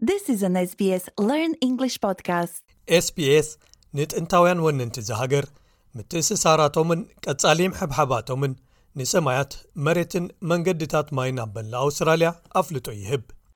This is an SBS Learn English podcast. sps ንጥንታውያን ወንንቲ እዚ ሃገር ምትእስሳራቶምን ቀጻሊም ሕብሓባቶምን ንሰማያት መሬትን መንገድታት ማይን ኣበላ ኣውስትራልያ ኣፍልጦ ይህብ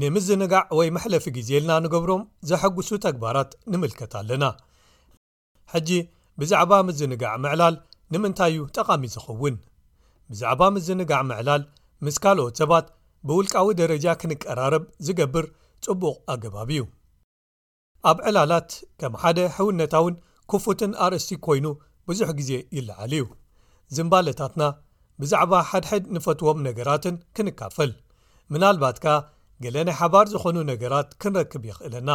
ንምዝንጋዕ ወይ መሕለፊ ግዜ ኢልና ንገብሮም ዘሐጉሱ ተግባራት ንምልከት ኣለና። ሕጂ ብዛዕባ ምዝንጋዕ ምዕላል ንምንታይ እዩ ጠቓሚ ዝኸውን? ብዛዕባ ምዝንጋዕ ምዕላል ምስ ካልኦት ሰባት ብውልቃዊ ደረጃ ክንቀራረብ ዝገብር ጽቡቕ ኣገባብ እዩ። ኣብ ዕላላት ከም ሓደ ሕውነታውን ክፉትን ኣርእስቲ ኰይኑ ብዙሕ ግዜ ይለዓል እዩ። ዝምባለታትና ብዛዕባ ሓድሕድ ንፈትዎም ነገራትን ክንካፈል፣ ምናልባት ከኣ ገለ ናይ ሓባር ዝዀኑ ነገራት ክንረክብ የኽእለና።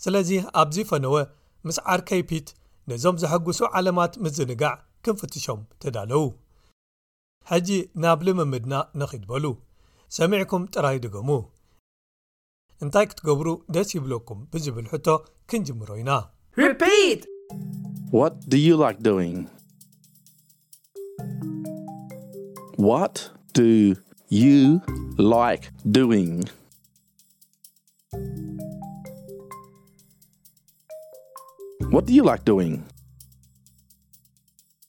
ስለዚ ኣብዚ ፈነወ ምስ ዓርከይ ፒት ነዞም ዘሐጕሱ ዓለማት ምዝንጋዕ ክንፍትሾም ተዳለዉ። ሕጂ ናብ ልምምድና ንኺድ በሉ። ሰሚዕኩም ጥራይ ድገሙ። እንታይ ክትገብሩ ደስ ይብለኩም ብዝብል ሕቶ ክንጅምሮ ኢና።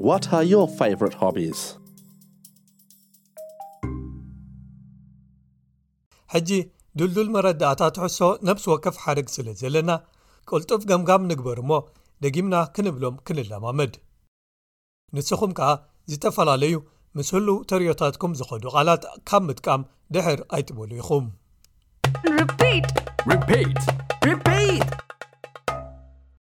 What are your favorite hobbies? ሕጂ ድልዱል መረዳእታ ትሕሶ ነብሲ ወከፍ ሓረግ ስለ ዘለና ቅልጡፍ ገምጋም ንግበር እሞ ደጊምና ክንብሎም ክንለማመድ ንስኹም ከኣ ዝተፈላለዩ ምስ ህሉ ተርዮታትኩም ዝኸዱ ቓላት ካብ ምጥቃም ድሕር ኣይትበሉ ኢኹም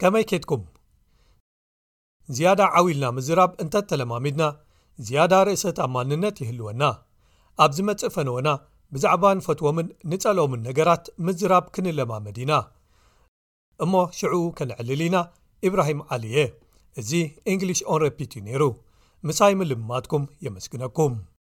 ከመይ ኬድኩም? ዝያዳ ዓው ኢልና ምዝራብ እንተ ተለማሚድና፣ ዝያዳ ርእሰ-ተኣማንነት ይህልወና። ኣብ ዝመጽእ ፈነወና ብዛዕባ ንፈትዎምን ንጸልኦምን ነገራት ምዝራብ ክንለማመድ ኢና። እሞ ሽዑ ከነዕልል ኢና፣ ኢብራሂም ዓሊ'የ፣ እዚ English on Repeat እዩ ነይሩ። ምሳይ ምልምማድኩም የመስግነኩም።